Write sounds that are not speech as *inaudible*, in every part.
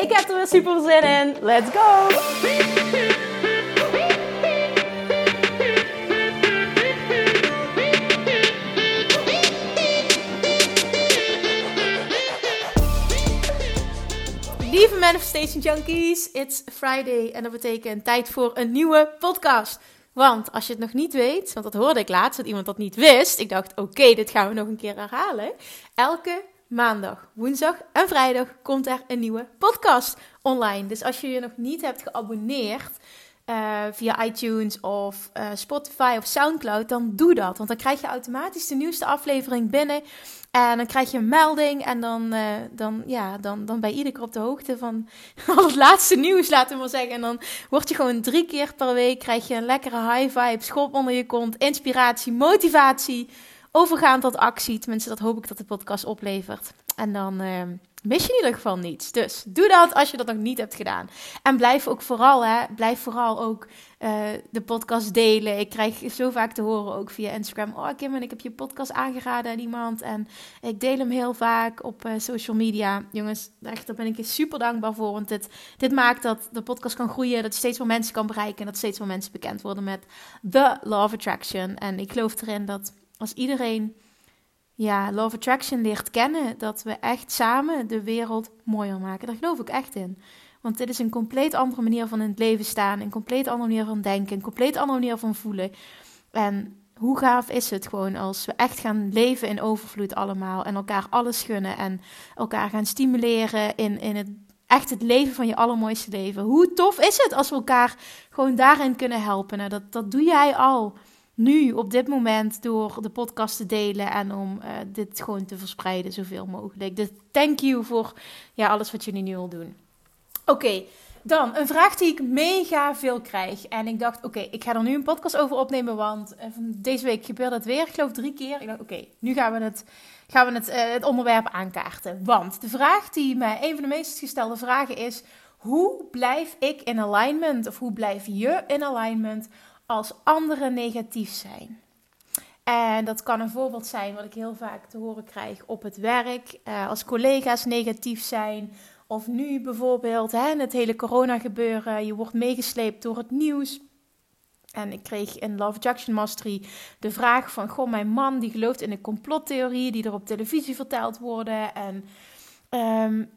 Ik heb er weer super zin in. Let's go! Lieve Manifestation Junkies, it's Friday en dat betekent tijd voor een nieuwe podcast. Want als je het nog niet weet, want dat hoorde ik laatst dat iemand dat niet wist, ik dacht oké, dit gaan we nog een keer herhalen. Elke maandag, woensdag en vrijdag komt er een nieuwe podcast online. Dus als je je nog niet hebt geabonneerd uh, via iTunes of uh, Spotify of Soundcloud, dan doe dat. Want dan krijg je automatisch de nieuwste aflevering binnen. En dan krijg je een melding en dan, uh, dan, ja, dan, dan ben je iedere keer op de hoogte van *laughs* al het laatste nieuws, laten we maar zeggen. En dan word je gewoon drie keer per week, krijg je een lekkere high vibe, schop onder je kont, inspiratie, motivatie overgaan tot actie. Tenminste, dat hoop ik dat de podcast oplevert. En dan uh, mis je in ieder geval niets. Dus doe dat als je dat nog niet hebt gedaan. En blijf ook vooral, hè, blijf vooral ook uh, de podcast delen. Ik krijg zo vaak te horen ook via Instagram. Oh Kim, en ik heb je podcast aangeraden aan iemand. En ik deel hem heel vaak op uh, social media. Jongens, echt, daar ben ik je super dankbaar voor. Want dit, dit maakt dat de podcast kan groeien. Dat steeds meer mensen kan bereiken. En dat steeds meer mensen bekend worden met The Law of Attraction. En ik geloof erin dat als iedereen ja, Love Attraction leert kennen, dat we echt samen de wereld mooier maken. Daar geloof ik echt in. Want dit is een compleet andere manier van in het leven staan, een compleet andere manier van denken, een compleet andere manier van voelen. En hoe gaaf is het gewoon als we echt gaan leven in overvloed allemaal en elkaar alles gunnen en elkaar gaan stimuleren in, in het echt het leven van je allermooiste leven. Hoe tof is het als we elkaar gewoon daarin kunnen helpen? Nou, dat, dat doe jij al nu op dit moment door de podcast te delen en om uh, dit gewoon te verspreiden zoveel mogelijk. Dus thank you voor ja, alles wat jullie nu al doen. Oké, dan een vraag die ik mega veel krijg. En ik dacht, oké, ik ga er nu een podcast over opnemen, want uh, deze week gebeurde het weer, ik geloof drie keer. Ik dacht, oké, nu gaan we het, gaan we het, uh, het onderwerp aankaarten. Want de vraag die mij, een van de meest gestelde vragen is, hoe blijf ik in alignment? Of hoe blijf je in alignment als anderen negatief zijn. En dat kan een voorbeeld zijn wat ik heel vaak te horen krijg op het werk, uh, als collega's negatief zijn. Of nu bijvoorbeeld, hè, het hele corona gebeuren, je wordt meegesleept door het nieuws. En ik kreeg in Love Jackson Mastery de vraag van, goh, mijn man die gelooft in de complottheorieën die er op televisie verteld worden. En um,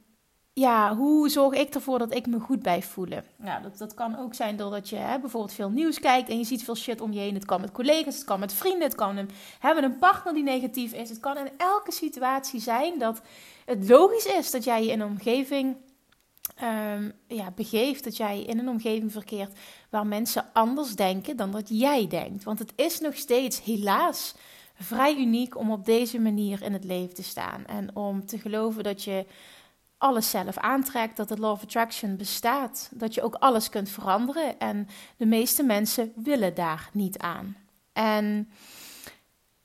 ja, hoe zorg ik ervoor dat ik me goed bij voelen? Nou, dat, dat kan ook zijn doordat je hè, bijvoorbeeld veel nieuws kijkt en je ziet veel shit om je heen. Het kan met collega's, het kan met vrienden, het kan een, hebben een partner die negatief is. Het kan in elke situatie zijn dat het logisch is dat jij je in een omgeving um, ja, begeeft. Dat jij in een omgeving verkeert waar mensen anders denken dan dat jij denkt. Want het is nog steeds helaas vrij uniek om op deze manier in het leven te staan. En om te geloven dat je alles zelf aantrekt, dat het law of attraction bestaat, dat je ook alles kunt veranderen en de meeste mensen willen daar niet aan. En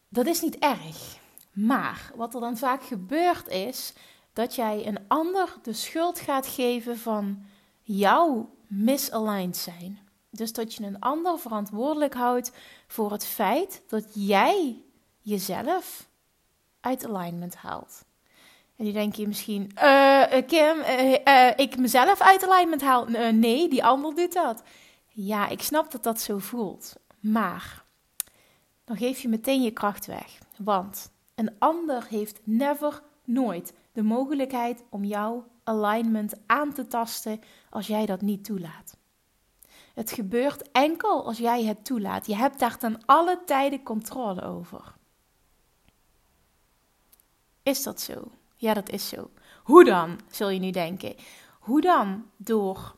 dat is niet erg. Maar wat er dan vaak gebeurt is dat jij een ander de schuld gaat geven van jouw misaligned zijn. Dus dat je een ander verantwoordelijk houdt voor het feit dat jij jezelf uit alignment haalt. En die denk je misschien, uh, Kim, uh, ik mezelf uit alignment haal. nee, die ander doet dat. Ja, ik snap dat dat zo voelt. Maar dan geef je meteen je kracht weg. Want een ander heeft never, nooit de mogelijkheid om jouw alignment aan te tasten als jij dat niet toelaat. Het gebeurt enkel als jij het toelaat. Je hebt daar ten alle tijden controle over. Is dat zo? Ja, dat is zo. Hoe dan, zul je nu denken? Hoe dan? Door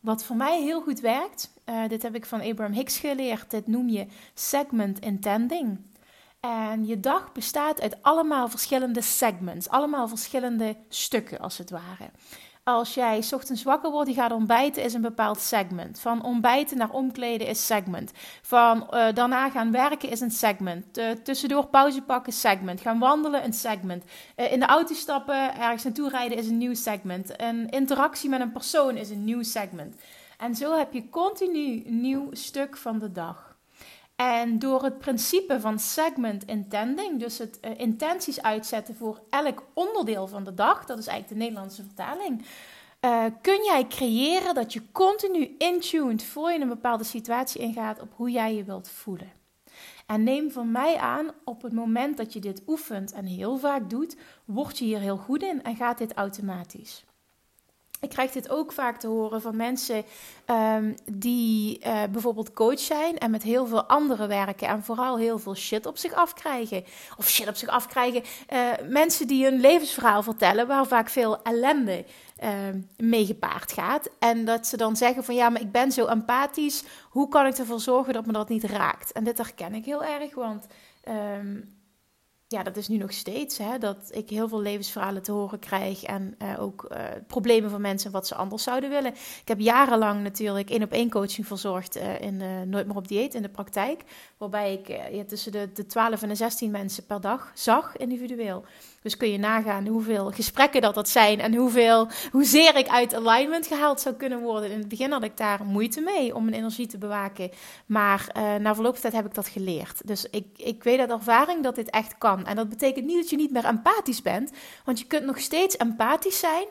wat voor mij heel goed werkt. Uh, dit heb ik van Abraham Hicks geleerd. Dit noem je segment intending. En je dag bestaat uit allemaal verschillende segments, allemaal verschillende stukken als het ware. Als jij ochtends wakker wordt, je gaat ontbijten, is een bepaald segment. Van ontbijten naar omkleden is segment. Van uh, daarna gaan werken is een segment. Tussendoor pauze pakken, segment. Gaan wandelen, een segment. Uh, in de auto stappen, ergens naartoe rijden is een nieuw segment. Een interactie met een persoon is een nieuw segment. En zo heb je continu nieuw stuk van de dag. En door het principe van segment intending, dus het uh, intenties uitzetten voor elk onderdeel van de dag, dat is eigenlijk de Nederlandse vertaling, uh, kun jij creëren dat je continu intuned voor je een bepaalde situatie ingaat op hoe jij je wilt voelen. En neem van mij aan, op het moment dat je dit oefent en heel vaak doet, word je hier heel goed in en gaat dit automatisch. Ik krijg dit ook vaak te horen van mensen um, die uh, bijvoorbeeld coach zijn en met heel veel anderen werken en vooral heel veel shit op zich afkrijgen. Of shit op zich afkrijgen. Uh, mensen die hun levensverhaal vertellen waar vaak veel ellende uh, mee gepaard gaat. En dat ze dan zeggen van ja, maar ik ben zo empathisch. Hoe kan ik ervoor zorgen dat me dat niet raakt? En dit herken ik heel erg, want... Um, ja, dat is nu nog steeds. Hè, dat ik heel veel levensverhalen te horen krijg. En uh, ook uh, problemen van mensen wat ze anders zouden willen. Ik heb jarenlang natuurlijk één op één coaching verzorgd uh, in Nooit meer op dieet in de praktijk. Waarbij ik ja, tussen de, de 12 en de 16 mensen per dag zag, individueel. Dus kun je nagaan hoeveel gesprekken dat dat zijn en hoeveel, hoezeer ik uit alignment gehaald zou kunnen worden. In het begin had ik daar moeite mee om mijn energie te bewaken. Maar uh, na verloop van tijd heb ik dat geleerd. Dus ik, ik weet uit ervaring dat dit echt kan. En dat betekent niet dat je niet meer empathisch bent, want je kunt nog steeds empathisch zijn.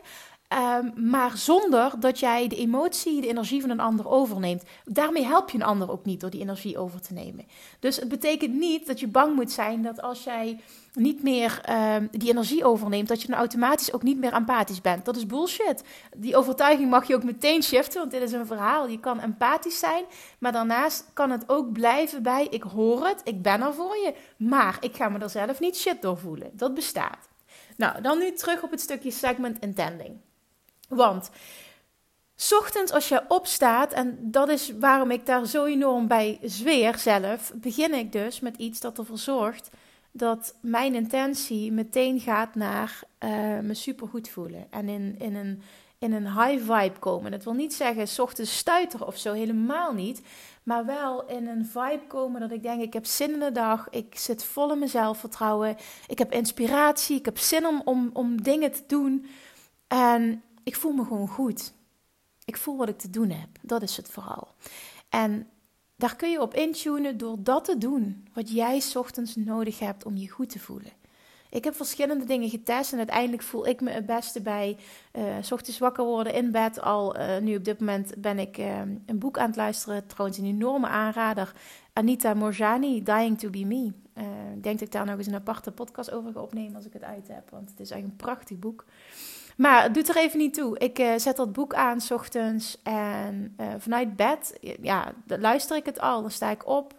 Um, maar zonder dat jij de emotie, de energie van een ander overneemt. Daarmee help je een ander ook niet door die energie over te nemen. Dus het betekent niet dat je bang moet zijn dat als jij niet meer um, die energie overneemt, dat je dan automatisch ook niet meer empathisch bent. Dat is bullshit. Die overtuiging mag je ook meteen shiften, want dit is een verhaal. Je kan empathisch zijn, maar daarnaast kan het ook blijven bij: ik hoor het, ik ben er voor je, maar ik ga me er zelf niet shit door voelen. Dat bestaat. Nou, dan nu terug op het stukje segment intending. Want ochtends als je opstaat, en dat is waarom ik daar zo enorm bij zweer zelf, begin ik dus met iets dat ervoor zorgt dat mijn intentie meteen gaat naar uh, me supergoed voelen. En in, in, een, in een high vibe komen. Dat wil niet zeggen ochtends stuiteren of zo, helemaal niet. Maar wel in een vibe komen dat ik denk, ik heb zin in de dag. Ik zit vol in mijn zelfvertrouwen. Ik heb inspiratie. Ik heb zin om, om, om dingen te doen. En ik voel me gewoon goed. Ik voel wat ik te doen heb. Dat is het vooral. En daar kun je op intunen door dat te doen wat jij ochtends nodig hebt om je goed te voelen. Ik heb verschillende dingen getest en uiteindelijk voel ik me het beste bij uh, ochtends wakker worden in bed. Al uh, nu op dit moment ben ik uh, een boek aan het luisteren, trouwens een enorme aanrader. Anita Morjani, Dying to be Me. ik denk dat ik daar nog eens een aparte podcast over ga opnemen als ik het uit heb, want het is echt een prachtig boek. Maar het doet er even niet toe. Ik uh, zet dat boek aan s ochtends en uh, vanuit bed, ja, dan luister ik het al. Dan sta ik op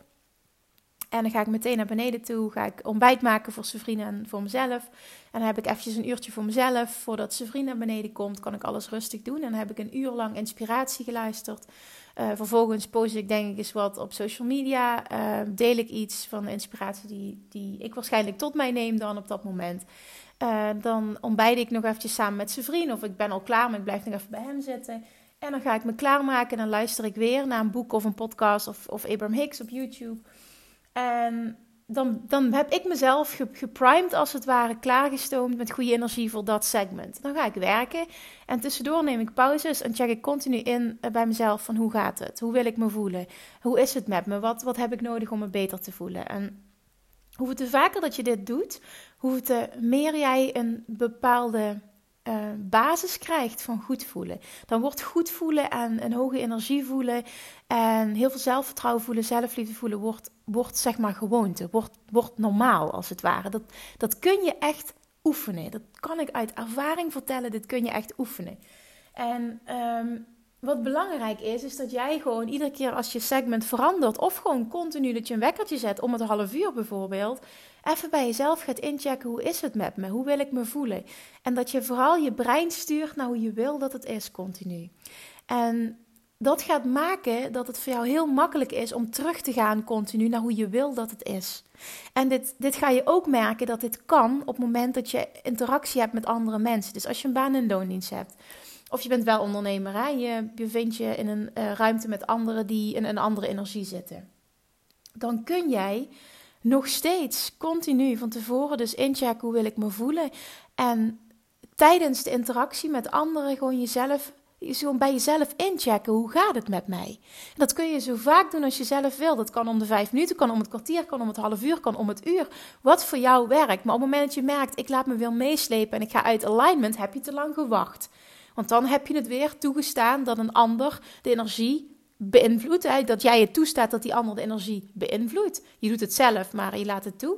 en dan ga ik meteen naar beneden toe. Ga ik ontbijt maken voor vrienden en voor mezelf. En dan heb ik eventjes een uurtje voor mezelf. Voordat vriend naar beneden komt, kan ik alles rustig doen. En dan heb ik een uur lang inspiratie geluisterd. Vervolgens post ik denk ik eens wat op social media. deel ik iets van de inspiratie die, die ik waarschijnlijk tot mij neem dan op dat moment. Uh, dan ontbijt ik nog eventjes samen met zijn vriend. Of ik ben al klaar, maar ik blijf nog even bij hem zitten. En dan ga ik me klaarmaken en dan luister ik weer naar een boek of een podcast of, of Abraham Hicks op YouTube. En dan, dan heb ik mezelf geprimed als het ware, klaargestoomd met goede energie voor dat segment. Dan ga ik werken en tussendoor neem ik pauzes en check ik continu in eh, bij mezelf van hoe gaat het? Hoe wil ik me voelen? Hoe is het met me? Wat, wat heb ik nodig om me beter te voelen? En hoe te vaker dat je dit doet, hoe te meer jij een bepaalde uh, basis krijgt van goed voelen. Dan wordt goed voelen en een hoge energie voelen en heel veel zelfvertrouwen voelen, zelfliefde voelen, wordt, wordt zeg maar gewoonte, wordt, wordt normaal als het ware. Dat, dat kun je echt oefenen. Dat kan ik uit ervaring vertellen, dit kun je echt oefenen. En um, wat belangrijk is, is dat jij gewoon iedere keer als je segment verandert, of gewoon continu dat je een wekkertje zet om het half uur bijvoorbeeld, even bij jezelf gaat inchecken hoe is het met me, hoe wil ik me voelen. En dat je vooral je brein stuurt naar hoe je wil dat het is continu. En dat gaat maken dat het voor jou heel makkelijk is om terug te gaan continu naar hoe je wil dat het is. En dit, dit ga je ook merken dat dit kan op het moment dat je interactie hebt met andere mensen. Dus als je een baan- en loondienst hebt Of je bent wel ondernemer, hè? je bevindt je in een uh, ruimte met anderen die in een andere energie zitten. Dan kun jij nog steeds continu van tevoren dus inchecken hoe wil ik me voelen. En tijdens de interactie met anderen gewoon jezelf gewoon bij jezelf inchecken. Hoe gaat het met mij? Dat kun je zo vaak doen als je zelf wil. Dat kan om de vijf minuten, kan om het kwartier, kan om het half uur, kan om het uur. Wat voor jou werkt. Maar op het moment dat je merkt, ik laat me weer meeslepen en ik ga uit alignment, heb je te lang gewacht. Want dan heb je het weer toegestaan dat een ander de energie beïnvloedt. Dat jij het toestaat dat die ander de energie beïnvloedt. Je doet het zelf, maar je laat het toe.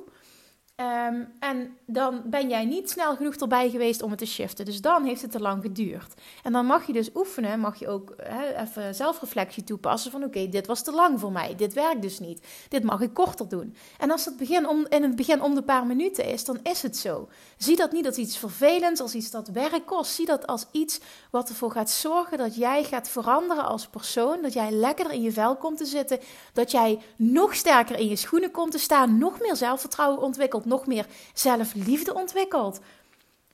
Ehm, en dan ben jij niet snel genoeg erbij geweest om het te shiften. Dus dan heeft het te lang geduurd. En dan mag je dus oefenen, mag je ook even zelfreflectie toepassen van oké, dit was te lang voor mij, dit werkt dus niet. Dit mag ik korter doen. En als het begin om, in het begin om de paar minuten is, dan is het zo. Zie dat niet als iets vervelends, als iets dat werk kost. Zie dat als iets wat ervoor gaat zorgen dat jij gaat veranderen als persoon, dat jij lekkerder in je vel komt te zitten, dat jij nog sterker in je schoenen komt te staan, nog meer zelfvertrouwen ontwikkelt nog meer zelfliefde ontwikkelt.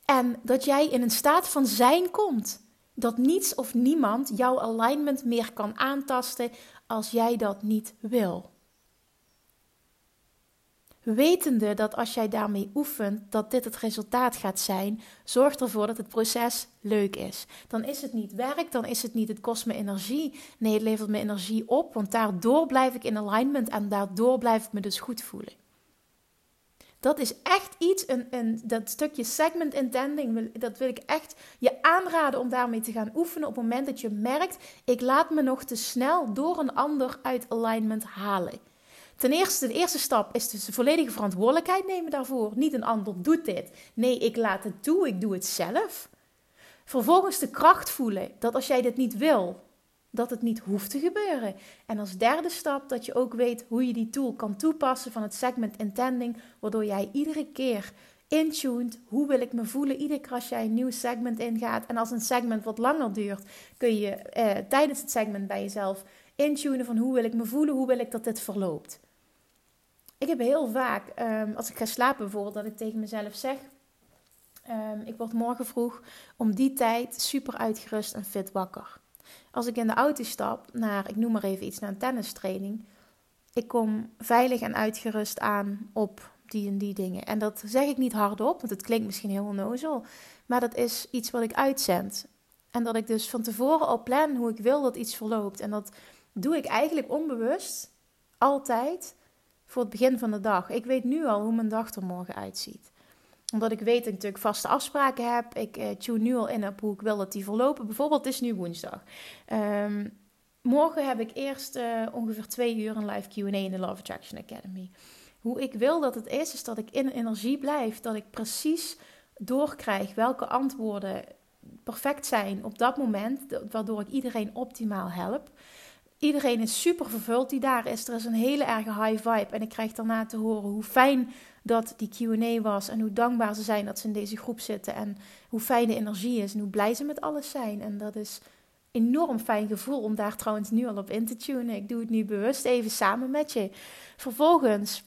En dat jij in een staat van zijn komt. Dat niets of niemand jouw alignment meer kan aantasten als jij dat niet wil. Wetende dat als jij daarmee oefent, dat dit het resultaat gaat zijn, zorg ervoor dat het proces leuk is. Dan is het niet werk, dan is het niet het kost me energie. Nee, het levert me energie op, want daardoor blijf ik in alignment en daardoor blijf ik me dus goed voelen. Dat is echt iets, een, een, dat stukje segment intending, dat wil ik echt je aanraden om daarmee te gaan oefenen op het moment dat je merkt, ik laat me nog te snel door een ander uit alignment halen. Ten eerste, de eerste stap is dus de volledige verantwoordelijkheid nemen daarvoor. Niet een ander doet dit. Nee, ik laat het toe, ik doe het zelf. Vervolgens de kracht voelen dat als jij dit niet wil, dat het niet hoeft te gebeuren. En als derde stap dat je ook weet hoe je die tool kan toepassen van het segment intending, waardoor jij iedere keer intuned, hoe wil ik me voelen, iedere keer als jij een nieuw segment ingaat. En als een segment wat langer duurt, kun je eh, tijdens het segment bij jezelf intunen van hoe wil ik me voelen, hoe wil ik dat dit verloopt. Ik heb heel vaak, ehm, als ik ga slapen bijvoorbeeld, dat ik tegen mezelf zeg, um, ik word morgen vroeg om die tijd super uitgerust en fit wakker. Als ik in de auto stap naar, ik noem maar even iets, naar een tennistraining. Ik kom veilig en uitgerust aan op die en die dingen. En dat zeg ik niet hardop, want het klinkt misschien heel onnozel. Maar dat is iets wat ik uitzend. En dat ik dus van tevoren al plan hoe ik wil dat iets verloopt. En dat doe ik eigenlijk onbewust, altijd, voor het begin van de dag. Ik weet nu al hoe mijn dag er morgen uitziet omdat ik weet dat ik natuurlijk vaste afspraken heb. Ik uh, tune nu al in op hoe ik wil dat die verlopen. Bijvoorbeeld, het is nu woensdag. Um, morgen heb ik eerst uh, ongeveer twee uur een live Q&A in de Love Attraction Academy. Hoe ik wil dat het is, is dat ik in energie blijf. Dat ik precies doorkrijg welke antwoorden perfect zijn op dat moment. Waardoor ik iedereen optimaal help. Iedereen is super vervuld die daar is. Er is een hele erge high vibe. En ik krijg daarna te horen hoe fijn dat die QA was. En hoe dankbaar ze zijn dat ze in deze groep zitten. En hoe fijn de energie is. En hoe blij ze met alles zijn. En dat is enorm fijn gevoel om daar trouwens nu al op in te tunen. Ik doe het nu bewust even samen met je. Vervolgens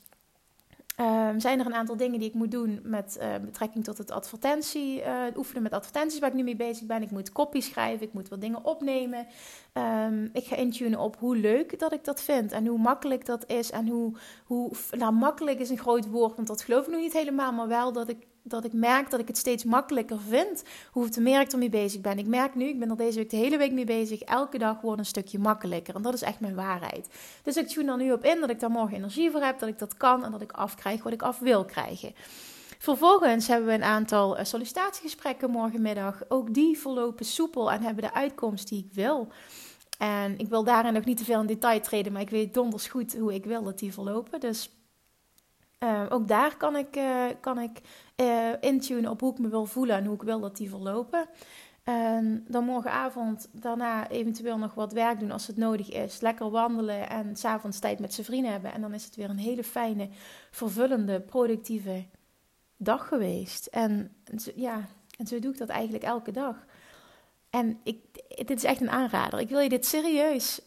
Um, zijn er een aantal dingen die ik moet doen met uh, betrekking tot het advertentie, uh, oefenen met advertenties waar ik nu mee bezig ben. Ik moet kopie schrijven, ik moet wat dingen opnemen. Um, ik ga intunen op hoe leuk dat ik dat vind en hoe makkelijk dat is. En hoe, hoe nou, makkelijk is een groot woord, want dat geloof ik nog niet helemaal, maar wel dat ik dat ik merk dat ik het steeds makkelijker vind hoeveel meer ik ermee bezig ben. Ik merk nu, ik ben er deze week de hele week mee bezig, elke dag wordt een stukje makkelijker. En dat is echt mijn waarheid. Dus ik tune er nu op in dat ik daar morgen energie voor heb, dat ik dat kan en dat ik afkrijg wat ik af wil krijgen. Vervolgens hebben we een aantal eh, sollicitatiegesprekken morgenmiddag. Ook die verlopen soepel en hebben de uitkomst die ik wil. En ik wil daarin nog niet te veel in detail treden, maar ik weet donders goed hoe ik wil dat die verlopen. Dus uh, ook daar kan ik, uh, kan ik uh, intunen op hoe ik me wil voelen en hoe ik wil dat die verlopen. En dan morgenavond daarna eventueel nog wat werk doen als het nodig is. Lekker wandelen en s'avonds tijd met zijn vrienden hebben. En dan is het weer een hele fijne, vervullende, productieve dag geweest. En ja, en zo doe ik dat eigenlijk elke dag. En ik, dit is echt een aanrader. Ik wil je dit serieus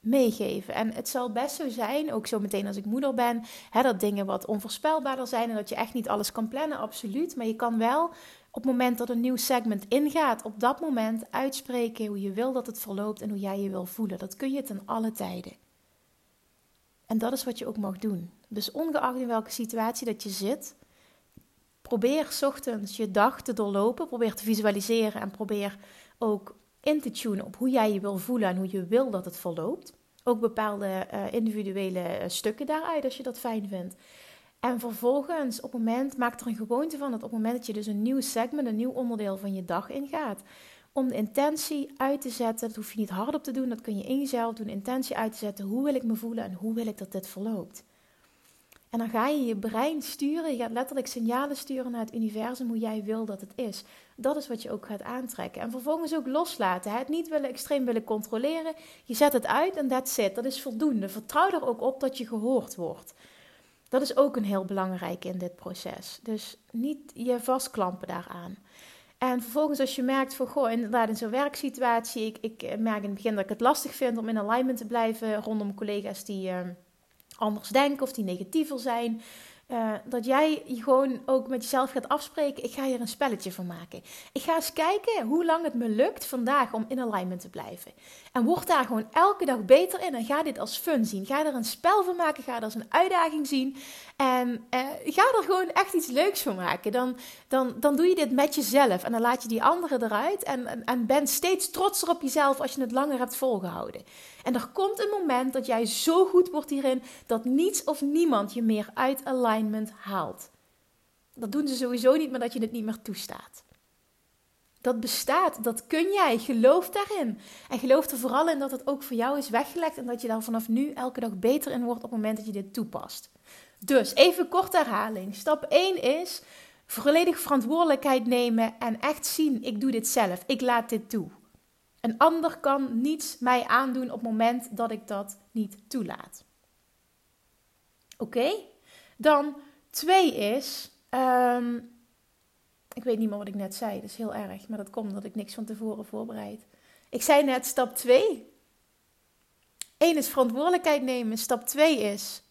meegeven. En het zal best zo zijn, ook zo meteen als ik moeder ben, hè, dat dingen wat onvoorspelbaarder zijn en dat je echt niet alles kan plannen, absoluut. Maar je kan wel Op het moment dat een nieuw segment ingaat, op dat moment uitspreken hoe je wil dat het verloopt en hoe jij je wil voelen. Dat kun je ten alle tijden. En dat is wat je ook mag doen. Dus ongeacht in welke situatie dat je zit, probeer ochtends je dag te doorlopen, probeer te visualiseren en probeer ook in te tunen op hoe jij je wil voelen en hoe je wil dat het verloopt. Ook bepaalde uh, individuele eh, stukken daaruit als je dat fijn vindt. En vervolgens, op moment, maak er een gewoonte van dat op het moment dat je dus een nieuw segment, een nieuw onderdeel van je dag ingaat, om de intentie uit te zetten, dat hoef je niet hardop te doen, dat kun je in jezelf doen, intentie uit te zetten, hoe wil ik me voelen en hoe wil ik dat dit verloopt. En dan ga je je brein sturen, je gaat letterlijk signalen sturen naar het universum hoe jij wil dat het is. Dat is wat je ook gaat aantrekken. En vervolgens ook loslaten. Het niet willen, extreem willen controleren. Je zet het uit en that's it. Dat is voldoende. Vertrouw er ook op dat je gehoord wordt. Dat is ook een heel belangrijk in dit proces. Dus niet je vastklampen daaraan. En vervolgens als je merkt van, goh, inderdaad in zo'n werksituatie, ik, ik merk in het begin dat ik het lastig vind om in alignment te blijven rondom collega's die uh, anders denken of die negatiever zijn. Uh, dat jij gewoon ook met jezelf gaat afspreken. Ik ga hier een spelletje van maken. Ik ga eens kijken hoe lang het me lukt vandaag om in alignment te blijven. En word daar gewoon elke dag beter in. En ga dit als fun zien. Ga er een spel van maken. Ga er als een uitdaging zien. En uh, ga er gewoon echt iets leuks van maken. Dan, dan, dan doe je dit met jezelf. En dan laat je die anderen eruit. En, en, en ben steeds trotser op jezelf als je het langer hebt volgehouden. En er komt een moment dat jij zo goed wordt hierin dat niets of niemand je meer uit alignment haalt. Dat doen ze sowieso niet, maar dat je het niet meer toestaat. Dat bestaat, dat kun jij. Geloof daarin. En geloof er vooral in dat het ook voor jou is weggelegd en dat je daar vanaf nu elke dag beter in wordt op het moment dat je dit toepast. Dus even kort herhaling. Stap 1 is volledig verantwoordelijkheid nemen en echt zien: ik doe dit zelf. Ik laat dit toe. Een ander kan niets mij aandoen op het moment dat ik dat niet toelaat. Oké? Dan twee is. Um, ik weet niet meer wat ik net zei, dat is heel erg, maar dat komt omdat ik niks van tevoren voorbereid. Ik zei net stap 2. Eén is verantwoordelijkheid nemen. Stap 2 is.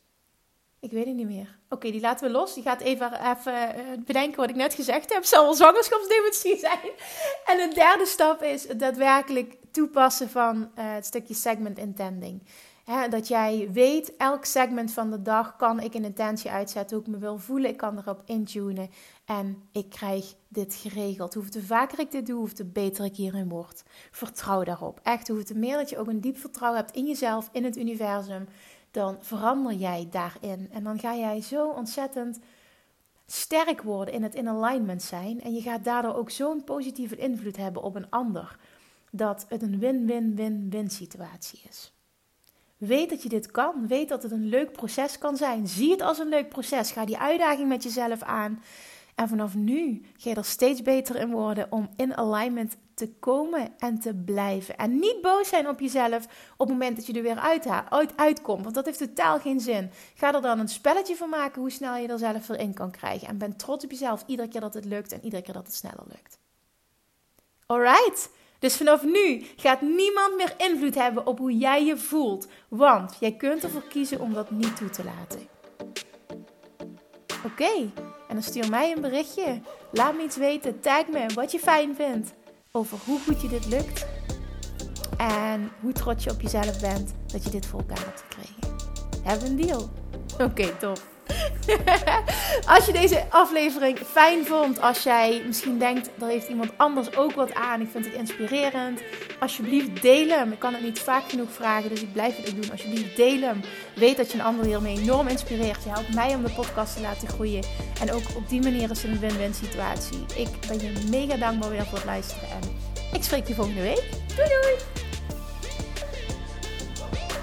Ik weet het niet meer. Oké, die laten we los. Die gaat even, even eh, bedenken wat ik net gezegd heb. Zal wel zwangerschapsdemonstratie *laughs* zijn. En de derde stap is het daadwerkelijk toepassen van uh, het stukje segment intending dat jij weet, elk segment van de dag kan ik een intentie uitzetten hoe ik me wil voelen. Ik kan erop intunen en ik krijg dit geregeld. Hoe te vaker ik dit doe, hoe te beter ik hierin word. Vertrouw daarop. Echt, hoe te meer dat je ook een diep vertrouwen hebt in jezelf, in het universum, dan verander jij daarin. En dan ga jij zo ontzettend sterk worden in het in alignment zijn. En je gaat daardoor ook zo'n positieve invloed hebben op een ander. Dat het een win-win-win-win situatie is. Weet dat je dit kan. Weet dat het een leuk proces kan zijn. Zie het als een leuk proces. Ga die uitdaging met jezelf aan. En vanaf nu ga je er steeds beter in worden om in alignment te komen en te blijven. En niet boos zijn op jezelf op het moment dat je er weer uit, uit, uitkomt. Want dat heeft totaal geen zin. Ga er dan een spelletje van maken hoe snel je er zelf weer in kan krijgen. En ben trots op jezelf iedere keer dat het lukt en iedere keer dat het sneller lukt. Alright? Dus vanaf nu gaat niemand meer invloed hebben op hoe jij je voelt. Want jij kunt ervoor kiezen om dat niet toe te laten. Oké, en dan stuur mij een berichtje. Laat me iets weten. Tag me wat je fijn vindt. Over hoe goed je dit lukt. En hoe trots je op jezelf bent dat je dit voor elkaar hebt gekregen. Hebben een deal? Oké, top. Als je deze aflevering fijn vond, als jij misschien denkt, er heeft iemand anders ook wat aan, ik vind het inspirerend, alsjeblieft deel hem. Ik kan het niet vaak genoeg vragen, dus ik blijf het ook doen. Alsjeblieft deel hem. Weet dat je een ander hiermee enorm inspireert. Je helpt mij om de podcast te laten groeien. En ook op die manier is het een win-win situatie. Ik ben je mega dankbaar weer voor het luisteren en ik spreek je volgende week. Doei doei!